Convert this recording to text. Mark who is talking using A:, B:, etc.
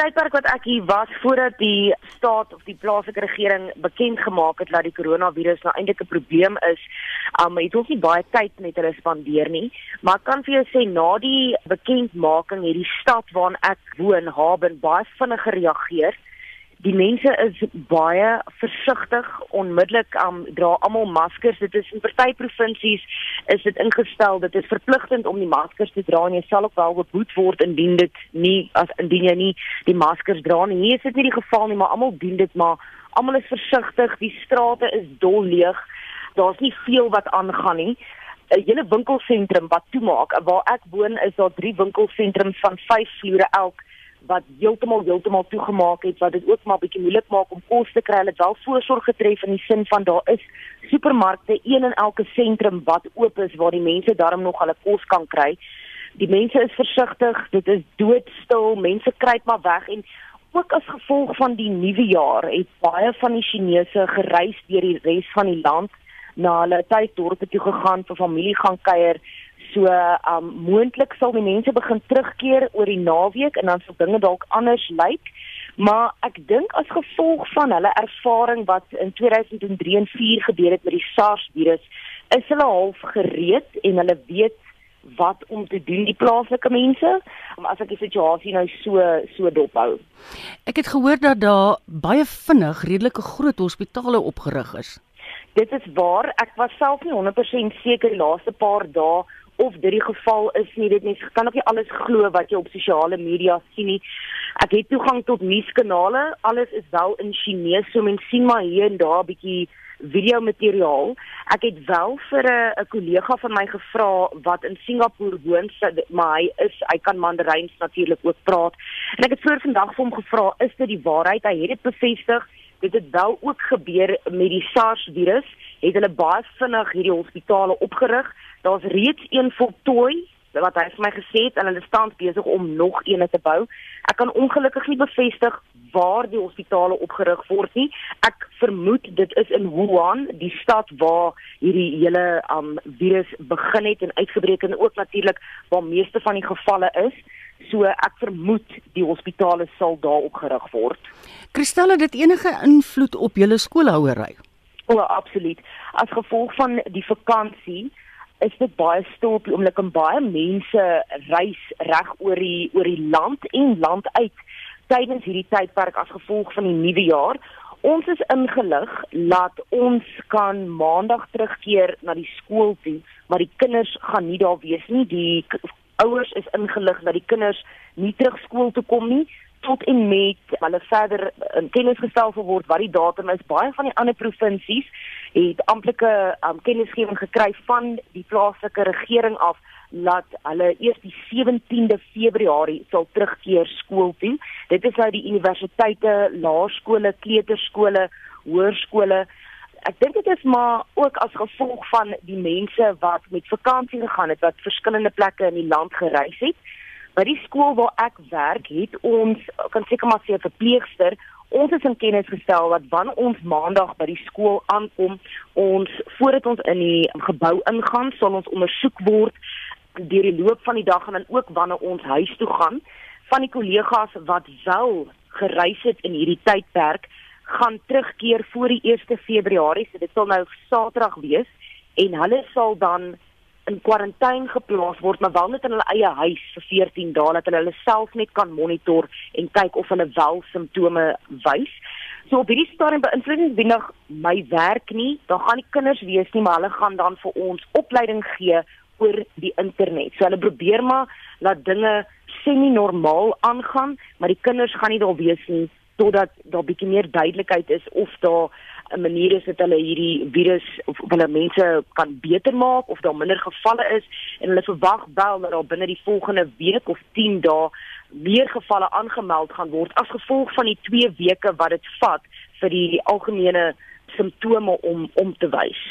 A: tydperk wat ek hier was voordat die staat of die plaaslike regering bekend gemaak het dat die koronavirus nou eintlik 'n probleem is, um het ons nie baie tyd met hulle spandeer nie, maar ek kan vir jou sê na die bekendmaking het die stad waarin ek woon, Haben, baie vinnig gereageer die mense is baie versigtig onmiddellik um, dra almal maskers. Dit is in party provinsies is dit ingestel. Dit is verpligtend om die maskers te dra en jy sal ook wel beboet word indien dit nie as indien jy nie die maskers dra nie. Hier is dit nie die geval nie maar almal dien dit maar almal is versigtig. Die strate is dol leeg. Daar's nie veel wat aangaan nie. 'n hele winkelsentrum wat toemaak waar ek woon is daar drie winkelsentrums van 5 vloere elk wat heeltemal heeltemal toegemaak het wat dit ook maar bietjie moeilik maak om kos te kry. Hulle het wel voorsorg getref in die sin van daar is supermarkte een in elke sentrum wat oop is waar die mense darm nog hulle kos kan kry. Die mense is versigtig, dit is doodstil, mense kruip maar weg en ook as gevolg van die nuwe jaar het baie van die Chinese gereis deur die res van die land na hulle tuisdorpe toe gegaan vir familie gaan kuier So, um moontlik sal die mense begin terugkeer oor die naweek en dan sal dinge dalk anders lyk. Maar ek dink as gevolg van hulle ervaring wat in 2003 en 4 gebeur het met die SARS virus, is hulle half gereed en hulle weet wat om te doen die plaaslike mense om as ek die situasie nou so so dophou.
B: Ek het gehoor dat daar baie vinnig redelike groot hospitale opgerig is.
A: Dit is waar, ek was self nie 100% seker die laaste paar dae of dit die geval is nie dit mens kan ook nie alles glo wat jy op sosiale media sien nie. Ek het toegang tot nuuskanale alles is wel in Chinese so mens sien maar hier en daar 'n bietjie video materiaal ek het wel vir 'n 'n kollega van my gevra wat in Singapore woon maar hy is hy kan Mandarijn natuurlik ook praat. En ek het voor vandag vir hom gevra is dit die waarheid? Hy het dit bevestig dit het wel ook gebeur met die SARS virus het hulle baie vinnig hierdie hospitale opgerig Daar's reeds een voltooi wat hy vir my gesê het en hulle staan besig om nog een te bou. Ek kan ongelukkig nie bevestig waar die hospitale opgerig word nie. Ek vermoed dit is in Wuhan, die stad waar hierdie hele um virus begin het en uitgebreek en ook natuurlik waar meeste van die gevalle is. So ek vermoed die hospitale sal daar opgerig word.
B: Kristel, het dit enige invloed op julle skoolhouery?
A: O, absoluut. As gevolg van die vakansie is dit baie stil op die oomblik en baie mense reis reg oor die oor die land en land uit tydens hierdie tydperk as gevolg van die nuwe jaar. Ons is ingelig dat ons kan maandag terugkeer na die skool toe, maar die kinders gaan nie daar wees nie. Die ouers is ingelig dat die kinders nie terug skool toe kom nie tot en met hulle verder in kennis gestel word wat die datum is. Baie van die ander provinsies het amptelike um, kennisgewing gekry van die plaaslike regering af dat hulle eers die 17de Februarie sal terugkeer skool toe. Dit is nou die universiteite, laerskole, kleuterskole, hoërskole. Ek dink dit is maar ook as gevolg van die mense wat met vakansie gegaan het, wat verskillende plekke in die land gereis het. By die skool waar ek werk, het ons kan seker maar sê 'n verpleegster Ons is in kennis gestel dat wanneer ons maandag by die skool aankom, ons voordat ons in die gebou ingaan, sal ons ondersoek word deur die loop van die dag en dan ook wanneer ons huis toe gaan van die kollegas wat wel gereis het in hierdie tydperk gaan terugkeer voor die 1 Februarie, so dit sal nou Saterdag wees en hulle sal dan in kwarantyne geplaas word, maar wel net in hulle eie huis vir 14 dae dat hulle hulle self net kan monitor en kyk of hulle wel simptome wys. So op hierdie stadium beïnvloed dit wenig my werk nie. Daar gaan nie kinders wees nie, maar hulle gaan dan vir ons opleiding gee oor die internet. So hulle probeer maar laat dinge semi-normaal aangaan, maar die kinders gaan nie daar wees nie totdat daar bietjie meer duidelikheid is of daar 'n manier is dat hulle hierdie virus of hulle mense kan beter maak of daar minder gevalle is en hulle verwag wel dat daar binne die volgende week of 10 dae meer gevalle aangemeld gaan word as gevolg van die 2 weke wat dit vat vir die algemene simptome om om te wys.